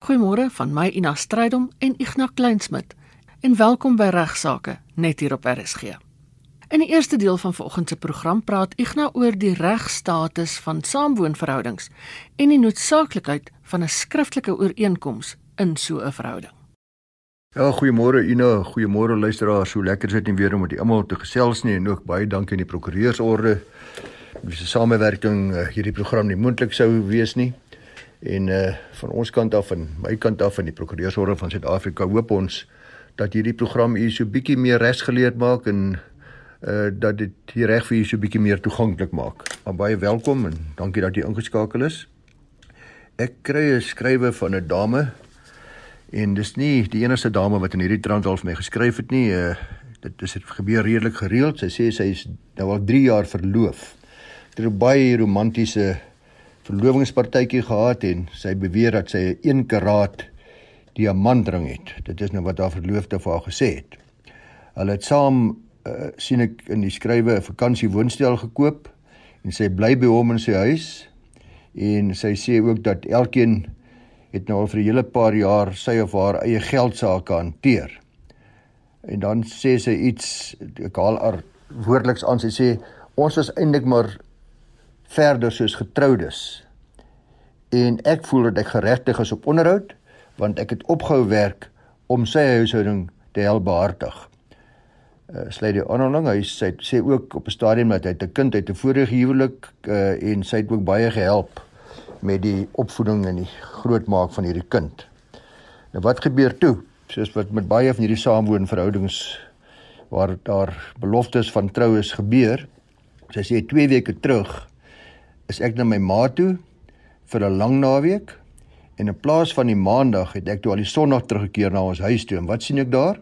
Goeiemôre van my Ina Strydom en Ignas Kleinsmid en welkom by Regsake net hier op RSG. In die eerste deel van vanoggend se program praat Ignas oor die regstatus van saamwoonverhoudings en die noodsaaklikheid van 'n skriftelike ooreenkoms in so 'n verhouding. Ja, goeiemôre Ina, goeiemôre luisteraars. So lekker sit jy weer om met almal te gesels nie en ook baie dankie aan die prokureursorde. Dis 'n samewerking uh, hierdie program nie moontlik sou wees nie. En uh van ons kant af en my kant af en die prokureursorde van Suid-Afrika hoop ons dat hierdie program u so bietjie meer regsgeleerd maak en uh dat dit die reg vir u so bietjie meer toeganklik maak. Maar baie welkom en dankie dat jy ingeskakel is. Ek kry 'n skrywe van 'n dame en dis nie die enigste dame wat in hierdie trant al vir my geskryf het nie. Uh dit is dit gebeur redelik gereeld. Sy sê sy is nou al 3 jaar verloof. Dit is baie romantiese verlovingspartytjie gehad en sy beweer dat sy 'n 1 karaat diamantring het. Dit is nou wat haar verloofde vir haar gesê het. Hulle het saam uh, sien ek in die skrywe 'n vakansiewoonstel gekoop en sy bly by hom in sy huis en sy sê ook dat elkeen het nou al vir 'n hele paar jaar sy of haar eie geld sake hanteer. En dan sê sy iets ek haal haar woordeliks aan sy sê ons was eintlik maar verder soos getroudes. En ek voel dat ek geregtig is op onderhoud want ek het opgehou werk om sy huishouding te help behartig. Uh, sluit die aanhaling, hy sê sê ook op 'n stadium dat hy 'n kind uit 'n vorige huwelik uh, en sy het ook baie gehelp met die opvoeding en die grootmaak van hierdie kind. Nou wat gebeur toe? Soos wat met baie van hierdie saamwoonverhoudings waar daar beloftes van trou is gebeur. Sy sê 2 weke terug is ek na my ma toe vir 'n lang naweek en in plaas van die maandag het ek toe al die sonderdag teruggekeer na ons huis toe en wat sien ek daar?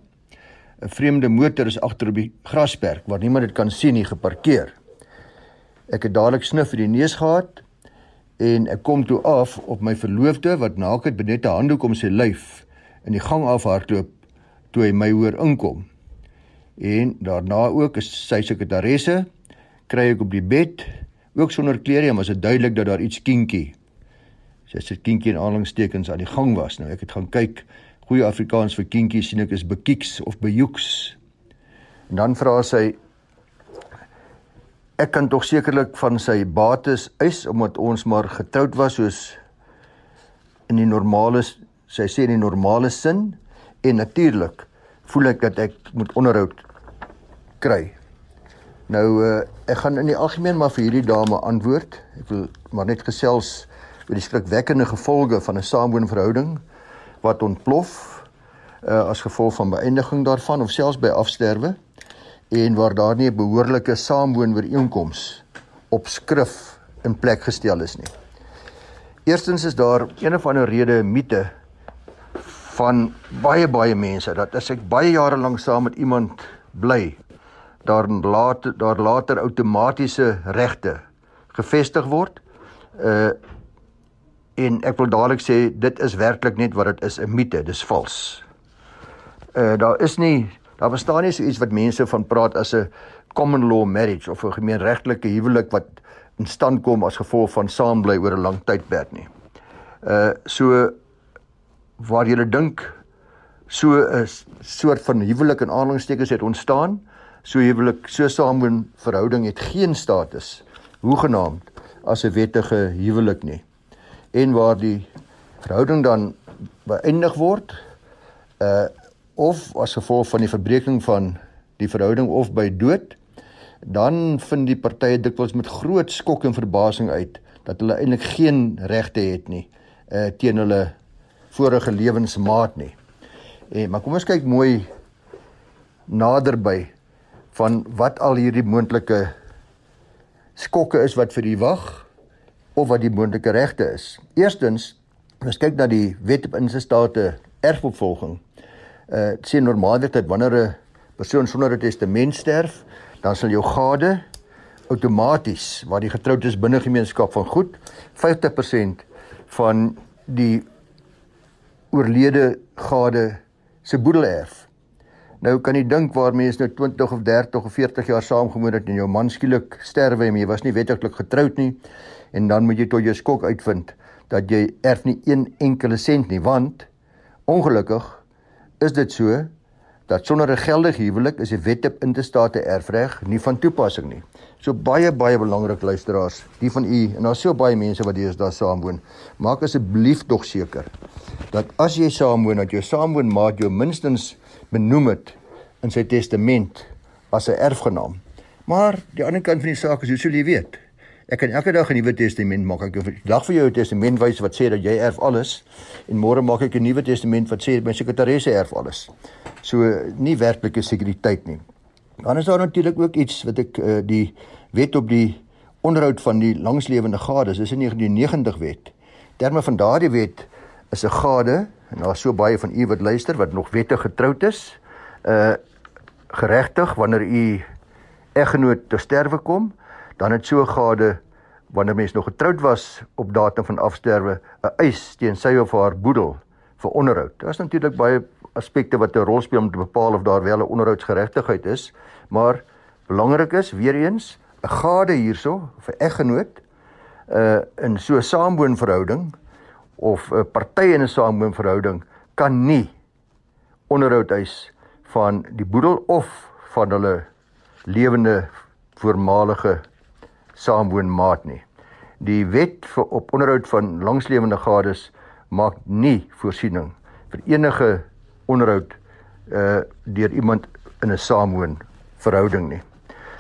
'n Vreemde motor is agter op die grasperk waar niemand dit kan sien nie geparkeer. Ek het dadelik snif vir die neus gehad en ek kom toe af op my verloofde wat naak het benet 'n handdoek om sy lyf in die gang afhardloop toe hy my hoor inkom. En daarna ook is sy sekretaresse kry ek op die bed ook sonder klere, maar dit duidelik dat daar iets kinkie. Sy sê kinkie en aanhalingstekens aan die gang was. Nou ek het gaan kyk, goeie Afrikaans vir kinkie sien ek is bekieks of bejoeks. En dan vra sy ek kan tog sekerlik van sy bates eis omdat ons maar getroud was soos in die normale sy sê in die normale sin en natuurlik voel ek dat ek moet onderhoud kry. Nou uh, ek gaan in die algemeen maar vir hierdie dame antwoord. Ek wil maar net gesels oor die skrikwekkende gevolge van 'n saamwoonverhouding wat ontplof uh, as gevolg van beëindiging daarvan of selfs by afsterwe en waar daar nie 'n behoorlike saamwoonooreenkoms op skrif in plek gestel is nie. Eerstens is daar een of ander rede 'n mite van baie baie mense dat as ek baie jare lank saam met iemand bly daar later daar later outomatiese regte gevestig word. Uh en ek wil dadelik sê dit is werklik net wat dit is 'n mite, dis vals. Uh daar is nie daar bestaan nie so iets wat mense van praat as 'n common law marriage of 'n gemeenregtelike huwelik wat in stand kom as gevolg van saambly oor 'n lang tydperk nie. Uh so waar jy dink so 'n soort van huwelik in aanhalingstekens het ontstaan, so huwelik so saamwoon verhouding het geen status hoegenaamd as 'n wettige huwelik nie en waar die verhouding dan beëindig word uh of as gevolg van die verbreeking van die verhouding of by dood dan vind die partye dikwels met groot skok en verbasing uit dat hulle eintlik geen regte het nie uh teen hulle vorige lewensmaat nie. En maar kom ons kyk mooi naderby van wat al hierdie moontlike skokke is wat vir u wag of wat die moontlike regte is. Eerstens, ons kyk na die wet op instate erfopvolging. Uh sien normaalweg dat wanneer 'n persoon sonder 'n testament sterf, dan sal jou gade outomaties waar die getroudes binne gemeenskap van goed 50% van die oorlede gade se boedel erf. Nou kan jy dink waar mense nou 20 of 30 of 40 jaar saamgewoon het en jou man skielik sterwe en jy was nie wettiglik getroud nie en dan moet jy tot jou skok uitvind dat jy erf nie een enkele sent nie want ongelukkig is dit so dat sonder 'n geldige huwelik is die wet op interstate erfreg nie van toepassing nie. So baie baie belangrik luisteraars, die van u en daar's so baie mense wat hier is daar saamwoon. Maak asseblief tog seker dat as jy saamwoon dat jou saamwoonmaat jou minstens benoem het in sy testament as 'n erfgenaam. Maar die ander kant van die saak is hoe sou jy weet? Ek kan elke dag 'n Nuwe Testament maak. Ek dag vir jou testament wys wat sê dat jy erf alles en môre maak ek 'n Nuwe Testament wat sê my sekretaresse erf alles. So nie werklike sekuriteit nie. Dan is daar natuurlik ook iets wat ek uh, die wet op die onderhoud van die langslewende gades, dis 'n 1990 wet. Terme van daardie wet is 'n gade en daar's so baie van u wat luister wat nog wettig getroud is, uh geregtig wanneer u eggenoot te sterwe kom dan het so gade wanneer mens nog getroud was op datum van afsterwe 'n eis teen sy of haar boedel vir onderhoud. Daar is natuurlik baie aspekte wat 'n rol speel om te bepaal of daar wel 'n onderhoudsgeregtigheid is, maar belangrik is weer eens 'n gade hierso vir eggenoot uh in so 'n saamwoonverhouding of 'n party in 'n saamwoonverhouding kan nie onderhoud eis van die boedel of van hulle lewende voormalige saamwoonmaat nie. Die wet vir op onderhoud van langslewende gades maak nie voorsiening vir enige onderhoud uh deur iemand in 'n saamwoon verhouding nie.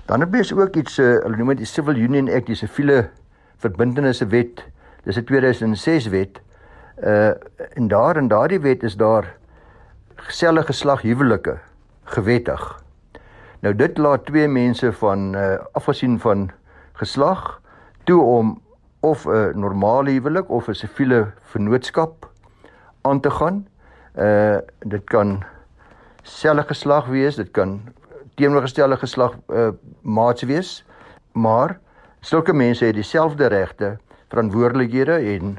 Dan het mens ook iets uh, hulle noem dit die Civil Union Act, die siviele verbintenisse wet. Dis 'n 2006 wet. Uh en daar in daardie wet is daar geselle geslag huwelike gewettig. Nou dit laat twee mense van uh afgesien van geslag toe om of 'n normale huwelik of 'n siviele vennootskap aan te gaan. Uh dit kan selfe geslag wees, dit kan teenoorgestelde geslag uh maats wees, maar sulke mense het dieselfde regte, verantwoordelikhede en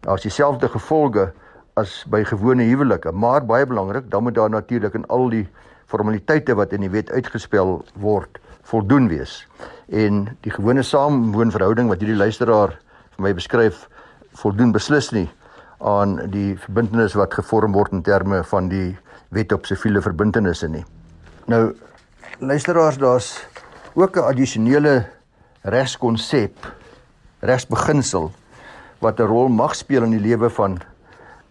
daar's dieselfde gevolge as by gewone huwelike, maar baie belangrik, dan moet daar natuurlik in al die formaliteite wat in die wet uitgespel word, voldoen wees. En die gewone saamwoonverhouding wat hierdie luisteraar vir my beskryf, voldoen beslis nie aan die verbintenis wat gevorm word in terme van die wet op siviele verbintenisse nie. Nou luisteraars, daar's ook 'n addisionele regskonsep, regsbeginsel wat 'n rol mag speel in die lewe van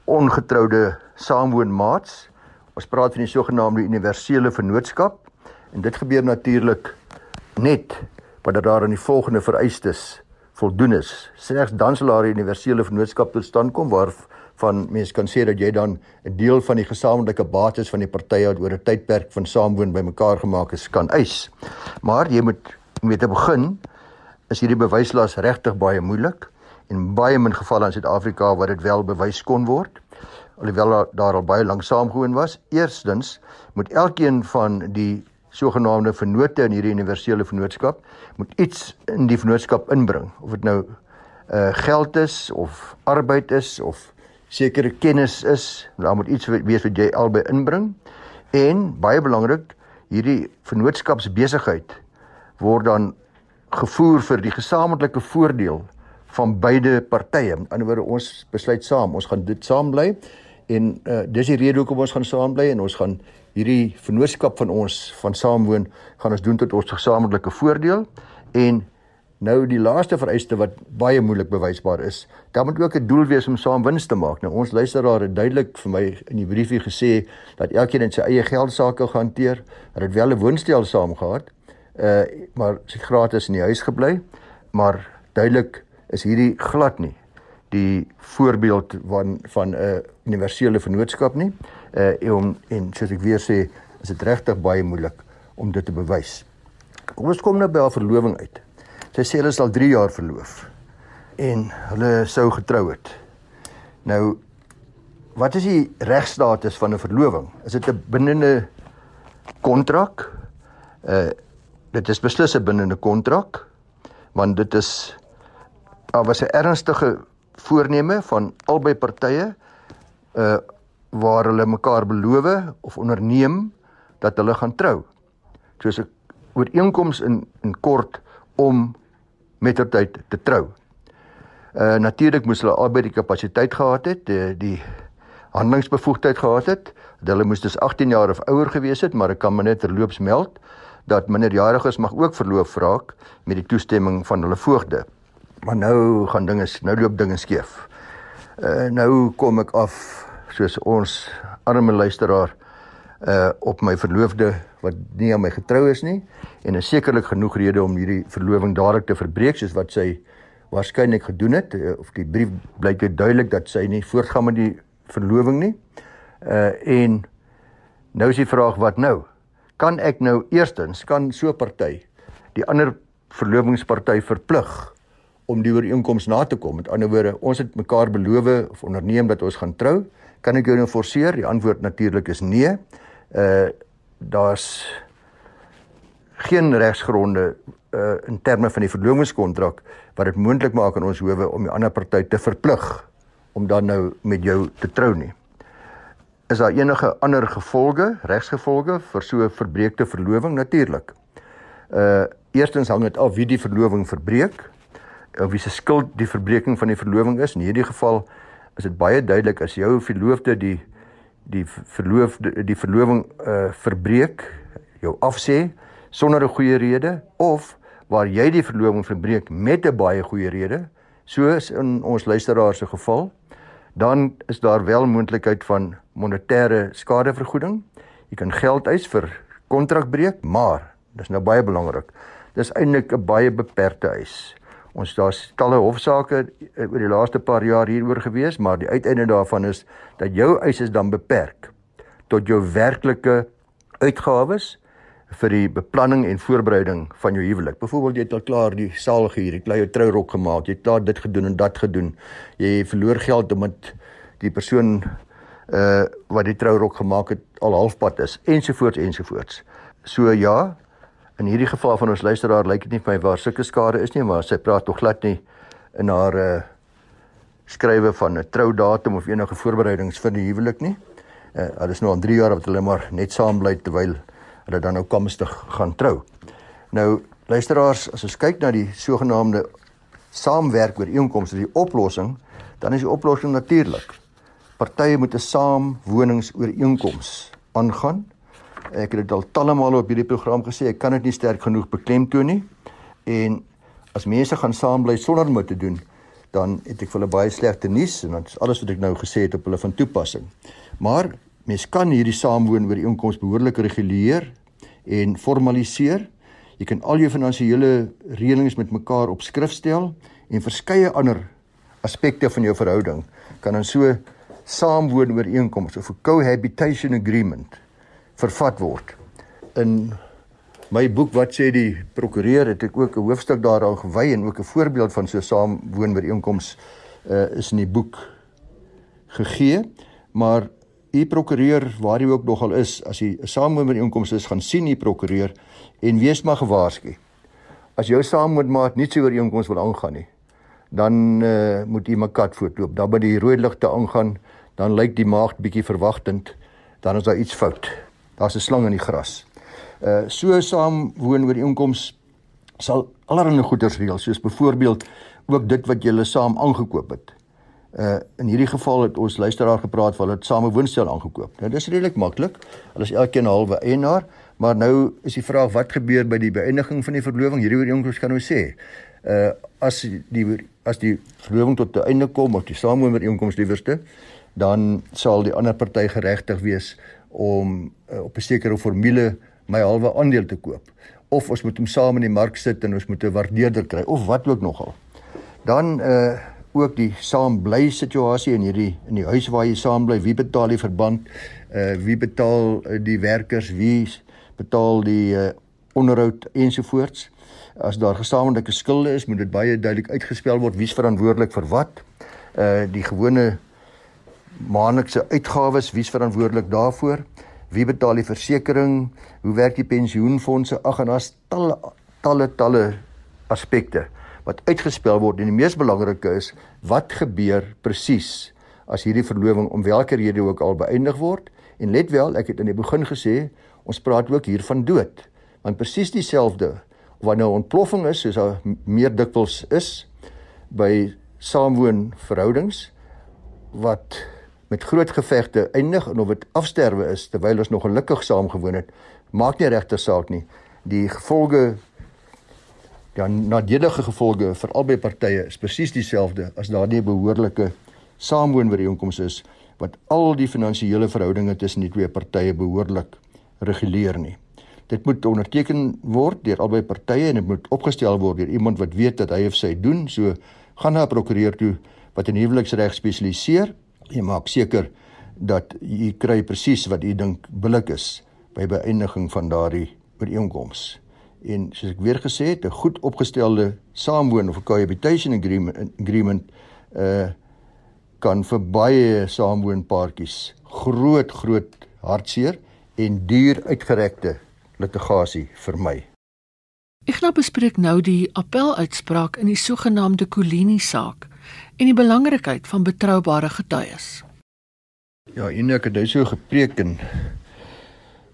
ongetroude saamwoonmaats. Ons praat van die sogenaamde universele vennootskap en dit gebeur natuurlik net wanneer daar aan die volgende vereistes voldoen is. Slegs dan sal daar 'n universele vennootskap tot stand kom waarvan mense kan sê dat jy dan 'n deel van die gesamentlike bates van die partye wat oor 'n tydperk van saamwoon bymekaar gemaak is kan eis. Maar jy moet om te begin is hierdie bewyslas regtig baie moeilik en baie min gevalle in Suid-Afrika waar dit wel bewys kon word. Alhoewel daar al baie lank saamgewoon was, eerstens moet elkeen van die sogenaamde vennote in hierdie universele vennootskap moet iets in die vennootskap inbring. Of dit nou uh geld is of arbeid is of sekere kennis is daar moet iets wees wat jy albei inbring. En baie belangrik hierdie vennootskapsbesigheid word dan gevoer vir die gesamentlike voordeel van beide partye. Aan die ander wyse ons besluit saam, ons gaan dit saam bly en uh, dis die rede hoekom ons gaan saam bly en ons gaan hierdie vennootskap van ons van saamwoon gaan ons doen tot ons gesamentlike voordeel en nou die laaste vereiste wat baie moeilik bewysbaar is, dan moet ook 'n doel wees om saam wins te maak. Nou ons luisteraar het duidelik vir my in die briefie gesê dat elkeen in sy eie geld sake gehanteer, dat dit wel 'n woonstel saam gehad, uh maar sy gratis in die huis gebly, maar duidelik is hierdie glad nie die voorbeeld van van 'n uh, universele vennootskap nie. Uh en en soos ek weer sê, is dit regtig baie moeilik om dit te bewys. Kom ons kom nou by haar verloving uit. Sy sê hulle is al 3 jaar verloof en hulle sou getrou het. Nou wat is die regstatus van 'n verloving? Is dit 'n bindende kontrak? Uh dit is beslis 'n bindende kontrak want dit is daar was 'n ernstige voorneme van albei partye uh waar hulle mekaar beloof of onderneem dat hulle gaan trou. Soos 'n ooreenkoms in in kort om mettertyd te trou. Uh natuurlik moes hulle albei die kapasiteit gehad het, die, die handelingsbevoegdheid gehad het. Hulle moes dus 18 jaar of ouer gewees het, maar ek kan maar net terloops meld dat minderjariges mag ook verloof raak met die toestemming van hulle voogde. Maar nou gaan dinge nou loop dinge skeef. Uh nou kom ek af soos ons arme luisteraar uh op my verloofde wat nie aan my getrou is nie en is sekerlik genoeg rede om hierdie verloving dadelik te verbreek soos wat sy waarskynlik gedoen het uh, of die brief blyk dit duidelik dat sy nie voortgaan met die verloving nie. Uh en nou is die vraag wat nou? Kan ek nou eerstens kan so 'n party die ander verlovingsparty verplig om die ooreenkoms na te kom. Met ander woorde, ons het mekaar beloof of onderneem dat ons gaan trou. Kan ek jou nou forceer? Die antwoord natuurlik is nee. Uh daar's geen regsgronde uh in terme van die verlovingskontrak wat dit moontlik maak aan ons howe om die ander party te verplig om dan nou met jou te trou nie. Is daar enige ander gevolge, regsgevolge vir so 'n verbreekte verloving natuurlik? Uh eerstens hang dit af wie die verloving verbreek of wie se skuld die verbreeking van die verloving is. In hierdie geval is dit baie duidelik as jou verloofde die die verloofde die verloving uh verbreek, jou afsê sonder 'n goeie rede of waar jy die verloving verbreek met 'n baie goeie rede, soos in ons luisteraar se geval, dan is daar wel moontlikheid van monetêre skadevergoeding. Jy kan geld eis vir kontrakbreek, maar dis nou baie belangrik. Dis eintlik 'n baie beperkte eis. Ons daar's talle hofsaake oor die laaste paar jaar hieroor gewees, maar die uiteinde daarvan is dat jou eis is dan beperk tot jou werklike uitgawes vir die beplanning en voorbereiding van jou huwelik. Byvoorbeeld jy het al klaar die saal gehuur, jy het jou trourok gemaak, jy het klaar dit gedoen en dat gedoen. Jy verloor geld omdat die persoon uh wat die trourok gemaak het al halfpad is ensovoorts ensovoorts. So ja, in hierdie geval van ons luisteraar lyk dit nie vir my waar sulke skade is nie, maar sy praat tog glad nie in haar uh skrywe van 'n troudatum of enige voorbereidings vir die huwelik nie. Uh hulle is nou al 3 jaar wat hulle maar net saam bly terwyl hulle dan nou komstig gaan trou. Nou luisteraars, as ons kyk na die sogenaamde saamwerk oor inkomste, die oplossing, dan is die oplossing natuurlik. Partye moet 'n saamwoningsooreenkoms aangaan. Ek het dit al talle male op hierdie program gesê, ek kan dit nie sterk genoeg beklemtoon nie. En as mense gaan saam bly sonder om te doen, dan het ek vir hulle baie slegte nuus en dit is alles wat ek nou gesê het op hulle van toepassing. Maar mens kan hierdie saamwoon ooreenkoms behoorlik reguleer en formaliseer. Jy kan al jou finansiële reëlings met mekaar op skrif stel en verskeie ander aspekte van jou verhouding kan dan so saamwoon ooreenkoms of 'n cohabitation agreement vervat word. In my boek wat sê die prokureur het ek ook 'n hoofstuk daaraan gewy en ook 'n voorbeeld van so saamwoon ooreenkoms uh, is in die boek gegee, maar u prokureur waar hy ook nogal is as hy 'n saamwoonbeinkomste is gaan sien u prokureur en wees maar gewaarsku. As jou saamwoonmaat nie so ooreenkoms wil aangaan nie, dan uh, moet u mekaar voortloop. Dan by die rooi ligte aangaan, dan lyk die maagd bietjie verwagtend, dan is daar iets fout. Daar's 'n slang in die gras. Uh so saamwoon ooreenkoms sal allerlei goeders reël, soos byvoorbeeld ook dit wat jy saam aangekoop het. Uh in hierdie geval het ons luisteraar gepraat van hulle same woonstel aangekoop. Nou dis redelik maklik. Hulle is elkeen halwe eienaar, maar nou is die vraag wat gebeur by die beëindiging van die verloving? Hierdie ooreenkoms kan nou sê. Uh as die as die verloving tot 'n einde kom of die sameooreenkoms liewerste, dan sal die ander party geregtig wees om uh, op 'n sekere formule my halwe aandeel te koop of ons moet hom saam in die mark sit en ons moet 'n waardeerder kry of wat ook nogal. Dan uh ook die saam bly situasie in hierdie in die huis waar jy saam bly, wie betaal die verband? Uh wie betaal die werkers? Wie betaal die uh, onderhoud ensovoorts? As daar gesamentlike skulde is, moet dit baie duidelik uitgespel word wie's verantwoordelik vir wat. Uh die gewone maandelikse uitgawes, wie's verantwoordelik daarvoor? Wie betaal die versekerings? Hoe werk die pensioenfonde? Ag en daar's talle talle talle aspekte wat uitgespel word en die mees belangrike is wat gebeur presies as hierdie verloving om watter rede ook al beëindig word en let wel ek het in die begin gesê ons praat ook hier van dood want presies dieselfde wanneer nou ontploffing is soos daar meer dikwels is by saamwoonverhoudings wat met groot gevegte eindig en of dit afsterwe is terwyl ons nog gelukkig saamgewoon het, maak nie regte saak nie. Die gevolge ja nadelige gevolge vir albei partye is presies dieselfde as daardie behoorlike saamwoonvereenkomste is wat al die finansiële verhoudinge tussen die twee partye behoorlik reguleer nie. Dit moet onderteken word deur albei partye en dit moet opgestel word deur iemand wat weet dat hy of sy doen. So gaan na 'n prokureur toe wat in huweliksreg spesialiseer. Jy maak seker dat jy kry presies wat jy dink billik is by beëindiging van daardie ooreenkoms. En soos ek weer gesê het, 'n goed opgestelde saamwoon of cohabitation agreement agreement uh kan vir baie saamwoonpaartjies groot groot hartseer en duur uitgerekte litigasie vermy. Ek nou bespreek nou die appeluitspraak in die sogenaamde Kolini saak en die belangrikheid van betroubare getuies. Ja, en ek het dit so gepreek en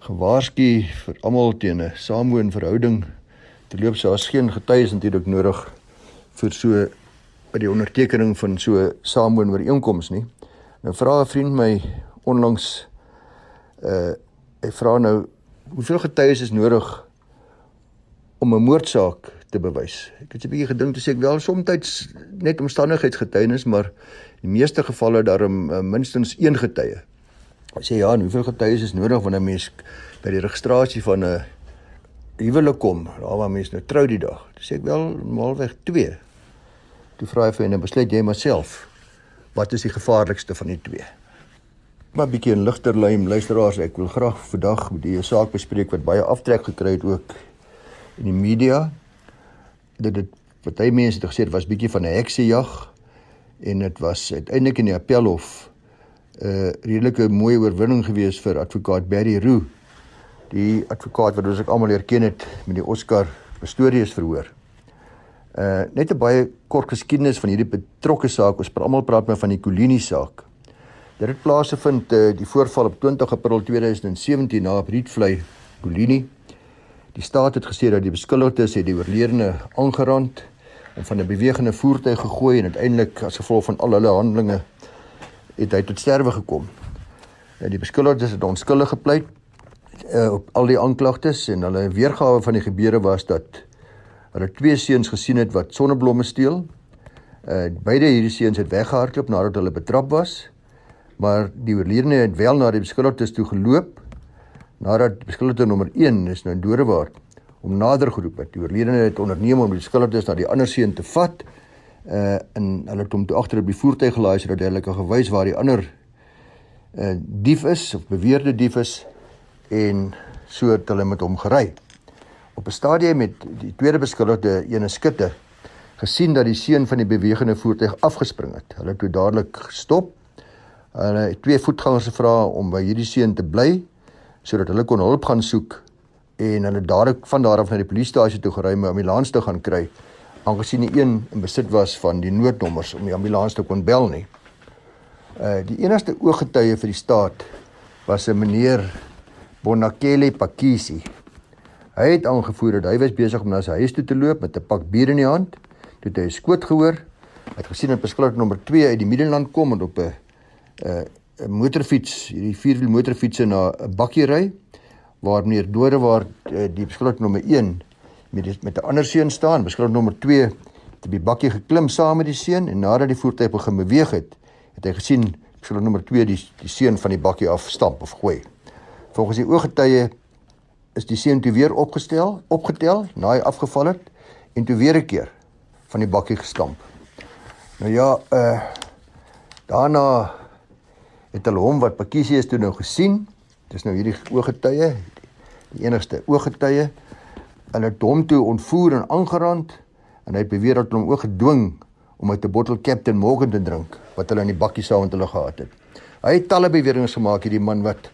gewaarsku vir almal teen 'n saamwoonverhouding te loop so as geen getuies natuurlik nodig vir so by die ondertekening van so saamwoonooreenkomste nie. Nou vra 'n vriend my onlangs uh hy vra nou hoeveel getuies is nodig om 'n moordsaak te bewys. Ek het 'n bietjie gedink te sê ek wel soms net omstandigheidsgetuienis, maar die meeste gevalle daarom uh, minstens een getuie. Hy sê ja, hoeveel getuies is nodig wanneer 'n mens by die registrasie van 'n huwelik kom, daar waar mense nou trou die dag. Dis ek wel normaalweg 2. Toe vra hy vir hom, besluit jy maar self. Wat is die gevaarlikste van die twee? Maar bietjie in ligter lyn luisteraars, ek wil graag vandag met die saak bespreek wat baie aftrek gekry het ook in die media. Dit dit hy mense het gesê dit was bietjie van 'n heksejag en dit was uiteindelik in die appelhof 'n uh, redelike mooi oorwinning gewees vir advokaat Barry Roo die advokaat wat ons almal leer ken het met die Oscar Pistorius verhoor. Uh net 'n baie kort geskiedenis van hierdie betrokke saak. Ons praat almal praat maar van die Kolini saak. Dit het plaasgevind uh, die voorval op 20 April 2017 na Rietvlei Kolini. Die staat het gesê dat die beskuldigdes het die oorledene aangerand en van 'n bewegende voertuig gegooi en uiteindelik as gevolg van al hulle handelinge het hy tot sterwe gekom. En die beskuldigdes het onskuldig gepleit uh, op al die aanklagtes en hulle weergawe van die gebeure was dat hulle twee seuns gesien het wat sonneblomme steel. Uh beide hierdie seuns het weggehardloop nadat hulle betrap was. Maar die oorledene het wel na die beskuldigdes toe geloop nadat beskuldigde nommer 1 is nou in Dodewaard om nader geroep het. Die oorledene het onderneem om die beskuldigdes na die ander seun te vat. Uh en hulle het hom toe agter op die voertuig gelaai sodat hulle kan gewys waar die ander uh dief is of beweerde dief is en so het hulle met hom gery. Op 'n stadium met die tweede beskuldigde ene skutte gesien dat die seun van die bewegende voertuig afgespring het. Hulle het toe dadelik gestop. Hulle het twee voetgangers gevra om by hierdie seun te bly sodat hulle kon hulp gaan soek en hulle dadelik van daar af na die polisiestasie toe gery om 'n ambulans te gaan kry aangesien die een in besit was van die noodnommers om die ambulans te kon bel nie. Uh die enigste ooggetuie vir die staat was 'n meneer Bonakele Pakisi. Hy het aangevoer dat hy was besig om na sy huis toe te loop met 'n pak bier in die hand. Toe het hy 'n skoot gehoor. Hy het gesien 'n beskryf nommer 2 uit die Middelland kom en op 'n 'n 'n motorfiets, hierdie vierwiel motorfiets na 'n bakkie ry waar meneer Dode waar eh, die beskryf nommer 1 met met 'n ander seun staan. Beskryf nommer 2 het op die bakkie geklim saam met die seun en nadat die voertuig begin beweeg het, het hy gesien beskryf nommer 2 die die seun van die bakkie af stamp of gooi. Volgens die ooggetuie is die seun toe weer opgestel, opgetel, na hy afgeval het en toe weer 'n keer van die bakkie gestamp. Nou ja, uh daarna het hulle hom wat Pakisie is toe nou gesien. Dis nou hierdie ooggetuie, die enigste ooggetuie. Hulle het hom toe ontvoer en aangerand en hy het beweer dat hulle hom ook gedwing om uit 'n bottel Captain Morgan te drink wat hulle in die bakkie saam met hulle gehad het. Hy het talle beweringe gemaak hierdie man wat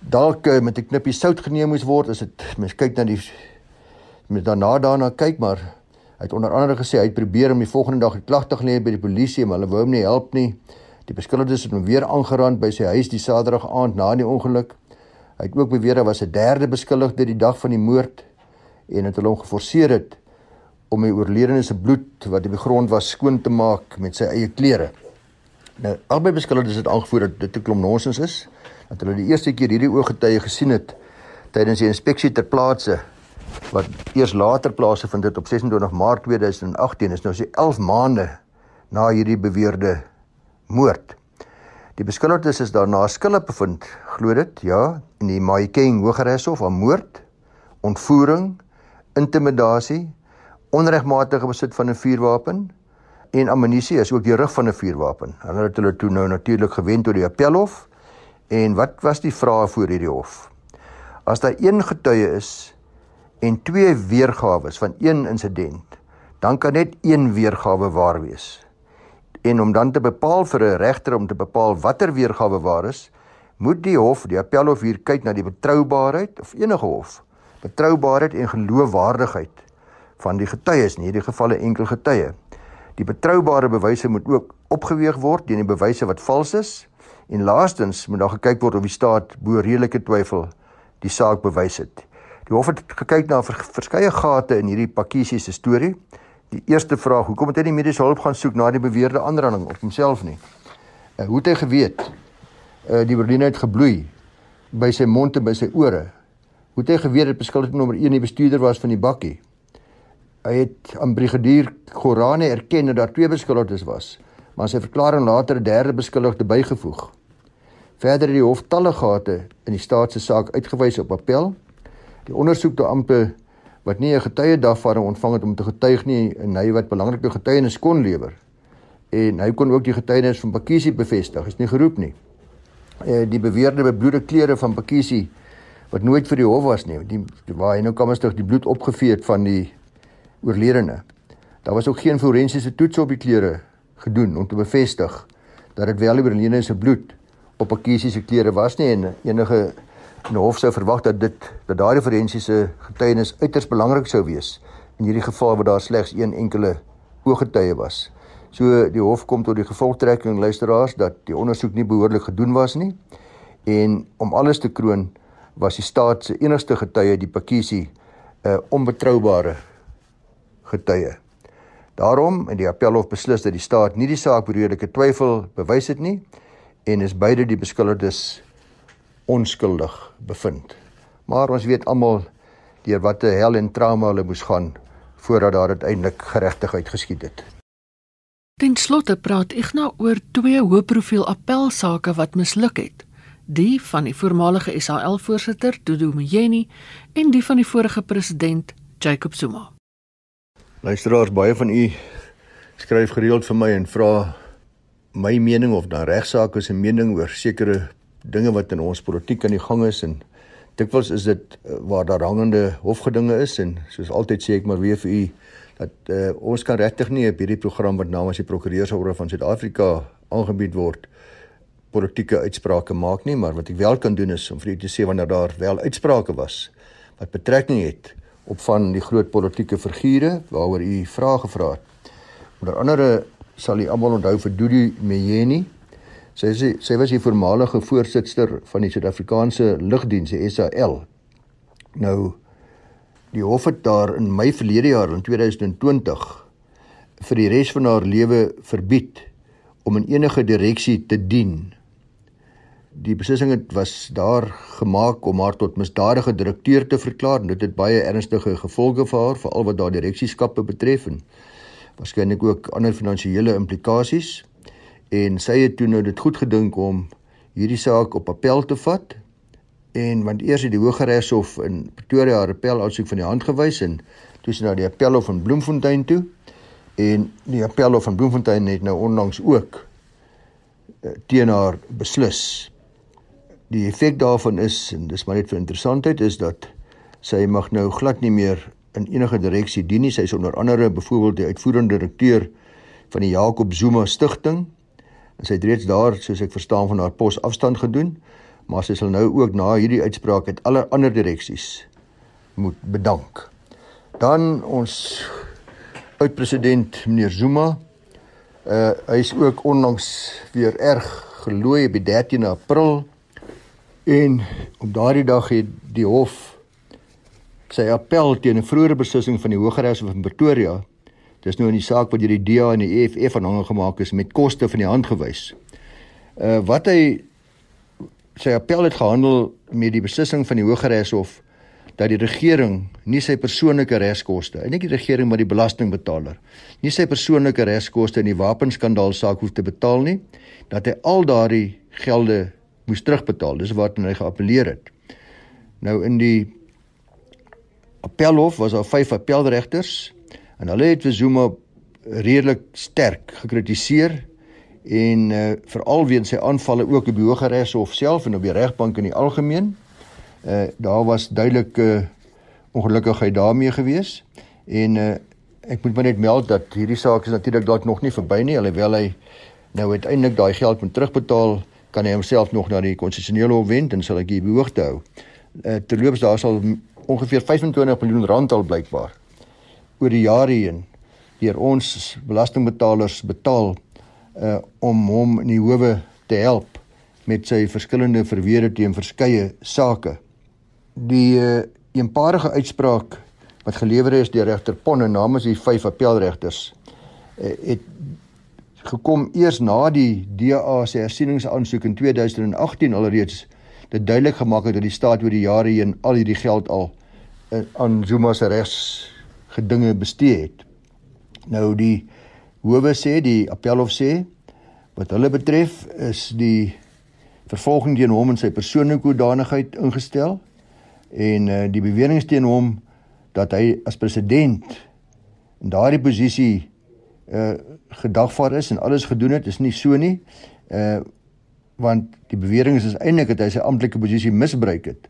dalk uh, met 'n knippie sout geneem moes word as dit mens kyk na die met daarna daarna kyk maar hy het onder andere gesê hy het probeer om die volgende dag 'n klag te lê by die polisie maar hulle wou hom nie help nie die beskuldigdes het hom weer aangerand by sy huis die saterdag aand na die ongeluk hy het ook beweer daar was 'n derde beskuldigde die dag van die moord en het hulle hom geforseer het om die oorledene se bloed wat op die grond was skoon te maak met sy eie klere. Nou albei beskuldigdes het aangevoer dat dit 'n klomp nonsens is, dat hulle die eerste keer hierdie ooggetuie gesien het tydens die inspeksie ter plaatse wat eers later plaasgevind het op 26 Maart 2018 is nou sy 11 maande na hierdie beweerde moord. Die beskuldigdes is daarna skuldig bevind, glo dit, ja, in die Mahikeng Hooggeregshof aan moord, ontvoering, intimidasie, onregmatige besit van 'n vuurwapen en ammunisie is ook die rug van 'n vuurwapen. Hulle het hulle toe nou natuurlik gewend tot die appelhof. En wat was die vraag voor hierdie hof? As daar een getuie is en twee weergawe van een insident, dan kan net een weergawe waar wees. En om dan te bepaal vir 'n regter om te bepaal watter weergawe waar is, moet die hof, die appelhof hier kyk na die betroubaarheid of enige hof, betroubaarheid en geloofwaardigheid van die getuies, in hierdie geval 'n enkel getuie. Die betroubare bewyse moet ook opgeweeg word teen die bewyse wat vals is en laastens moet daar gekyk word of die staat bo redelike twyfel die saak bewys het. Die hof het gekyk na verskeie gate in hierdie Pakkie se storie. Die eerste vraag, hoekom het hy nie mediese hulp gaan soek na die beweerde aanranding op homself nie? Uh, hoe het hy geweet? Uh die Berliner het gebloei by sy mond en by sy ore. Hoe het hy geweet dat beskuldigde nommer 1 die bestuurder was van die bakkie? Hy het aan brigadier Gorane erken dat daar twee beskuldigdes was, maar sy verklaring later 'n derde beskuldigde bygevoeg. Verder het die hof talle gate in die staat se saak uitgewys op appel. Die ondersoek toe amper wat nie 'n getuie daarvan ontvang het om te getuig nie en hy wat belangrike getuienis kon lewer. En hy kon ook die getuienis van Pakisi bevestig, is nie geroep nie. Eh die beweerde bebloede klere van Pakisi wat nooit vir die hof was nie, die waar hy nou kamstig die bloed opgevee het van die oorledene. Daar was ook geen forensiese toets op die klere gedoen om te bevestig dat dit wel die oorledene se bloed op Akisi se klere was nie en enige in hof sou verwag dat dit dat daardie forensiese getuienis uiters belangrik sou wees in hierdie geval waar daar slegs een enkele ooggetuie was. So die hof kom tot die gevolgtrekking luisteraars dat die ondersoek nie behoorlik gedoen was nie en om alles te kroon was die staat se enigste getuie die Pakisi 'n uh, onbetroubare getuie. Daarom het die appelhof beslis dat die staat nie die saak behoorlike twyfel bewys het nie en is beide die beskuldigdes onskuldig bevind. Maar ons weet almal deur watter hel en trauma hulle moes gaan voordat daar uiteindelik geregtigheid geskied het. Ten slotte praat Ignas oor twee hoëprofiel appelsake wat misluk het. Die van die voormalige SAL-voorsitter Dudu Mjeni en die van die vorige president Jacob Zuma. Luisteraars, baie van u skryf gereeld vir my en vra my mening of dan regsaake se mening oor sekere dinge wat in ons politiek aan die gang is en dikwels is dit uh, waar daar hangende hofgedinge is en soos altyd sê ek maar weer vir u dat uh, ons kan regtig nie op hierdie program wat namens die prokureursorde van Suid-Afrika aangebied word politieke uitsprake maak nie, maar wat ek wel kan doen is om vir u te sê wanneer daar wel uitsprake was wat betrekking het op van die groot politieke figure waaroor u vrae gevra het. Onder andere sal u almal onthou vir Dudu Meyeni. Sy sê sy was die voormalige voorsitter van die Suid-Afrikaanse Lugdiens, die SAL. Nou die hof het daar in Mei verlede jaar in 2020 vir die res van haar lewe verbied om in enige direksie te dien die beslissing het was daar gemaak om haar tot misdadige direkteur te verklaar en dit het baie ernstige gevolge vir haar veral wat daar direksieskappe betref en waarskynlik ook ander finansiële implikasies en sy het toe nou dit goed gedink om hierdie saak op appel te vat en want eers het die Hooggeregshof in Pretoria haar appel aansoek van die hand gewys en toe sy na die appelhof van Bloemfontein toe en die appelhof van Bloemfontein het nou onlangs ook eh, teen haar beslis Die effek daarvan is en dis maar net vir interessantheid is dat sy mag nou glad nie meer in enige direksie dien nie. Sy is onder andere byvoorbeeld die uitvoerende direkteur van die Jakob Zuma Stichting. En sy het reeds daar, soos ek verstaan, van haar pos afstand gedoen, maar sy sal nou ook na hierdie uitspraak uit alle ander direksies moet bedank. Dan ons oud-president meneer Zuma. Uh hy is ook onlangs weer erg gelooi op die 13 April En op daardie dag het die hof sy appel teen 'n vroeëre beslissing van die Hooggeregs Hof in Pretoria. Dis nou in die saak wat deur die DA en die EFF aanhang gemaak is met koste van die hand gewys. Uh wat hy sy appel het gehandel met die beslissing van die Hooggeregs Hof dat die regering nie sy persoonlike regskoste, en nie die regering maar die belastingbetaler, nie sy persoonlike regskoste in die wapenskandaal saak hoef te betaal nie, dat hy al daardie gelde moes terugbetaal. Dis wat hy geappeleer het. Nou in die appelhof was daar vyf appelregters en hulle het vir Zuma redelik sterk gekritiseer en uh, veral weens sy aanvalle ook op die Hooggeregshof self en op die regbank in die algemeen. Uh daar was duidelike uh, ongelukkigheid daarmee gewees en uh ek moet maar net meld dat hierdie saak is natuurlik dalk nog nie verby nie alhoewel hy nou uiteindelik daai geld moet terugbetaal kan hy homself nog na die konstitusionele hof wend en sal ek hier behoogte hou. Uh terloops daar sal ongeveer 25 miljoen rand al blykbaar oor die jare heen deur ons belastingbetalers betaal uh om hom in die howe te help met sy verskillende verweere teen verskeie sake. Die uh, eenparige uitspraak wat gelewer is deur regter Ponne namens die vyf appelregters uh, het gekom eers na die DA se hersieningsaansoek in 2018 alreeds dit duidelik gemaak het dat die staat oor die jare heen al hierdie geld al uh, aan Zuma se regs gedinge bestee het. Nou die howe sê die appelhof sê wat hulle betref is die vervolging teen hom in sy persoonlike hoedanigheid ingestel en uh, die beweringe teen hom dat hy as president in daardie posisie uh gedagvaar is en alles gedoen het is nie so nie. Uh want die bewering is eintlik dat hy sy amptelike posisie misbruik het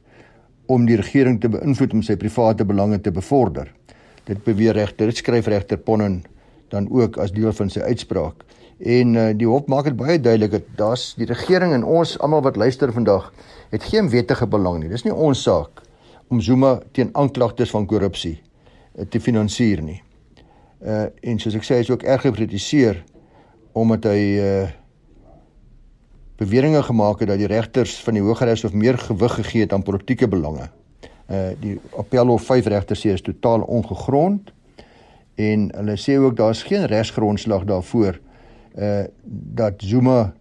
om die regering te beïnvloed om sy private belange te bevorder. Dit beweer regter, dit skryf regter Ponnen dan ook as deel van sy uitspraak. En uh, die hof maak dit baie duidelik dat daar's die regering en ons almal wat luister vandag het geen wettige belang nie. Dis nie ons saak om Zuma teen aanklagtes van korrupsie uh, te finansier nie. Uh en soos ek sê, hy is ook erg gekritiseer omdat hy uh beweringe gemaak het dat die regters van die Hooggeregs Hof meer gewig gegee het aan politieke belange. Uh die Appelhof 5 regters sê is totaal ongegrond en hulle sê ook daar's geen regsgrondslag daarvoor uh dat Zuma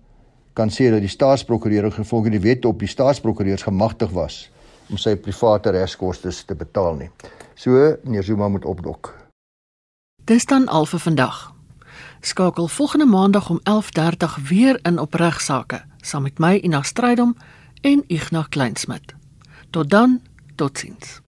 kan sê dat die staatsprokureur gevolg die wet op die staatsprokureurs gemagtig was om sy private regskoste te betaal nie. So meneer Zuma moet opdok. Dis dan al vir vandag. Skakel volgende maandag om 11:30 weer in op regsaake saam met my Ina Strydom en Ignas Kleinsmid. Tot dan, totsiens.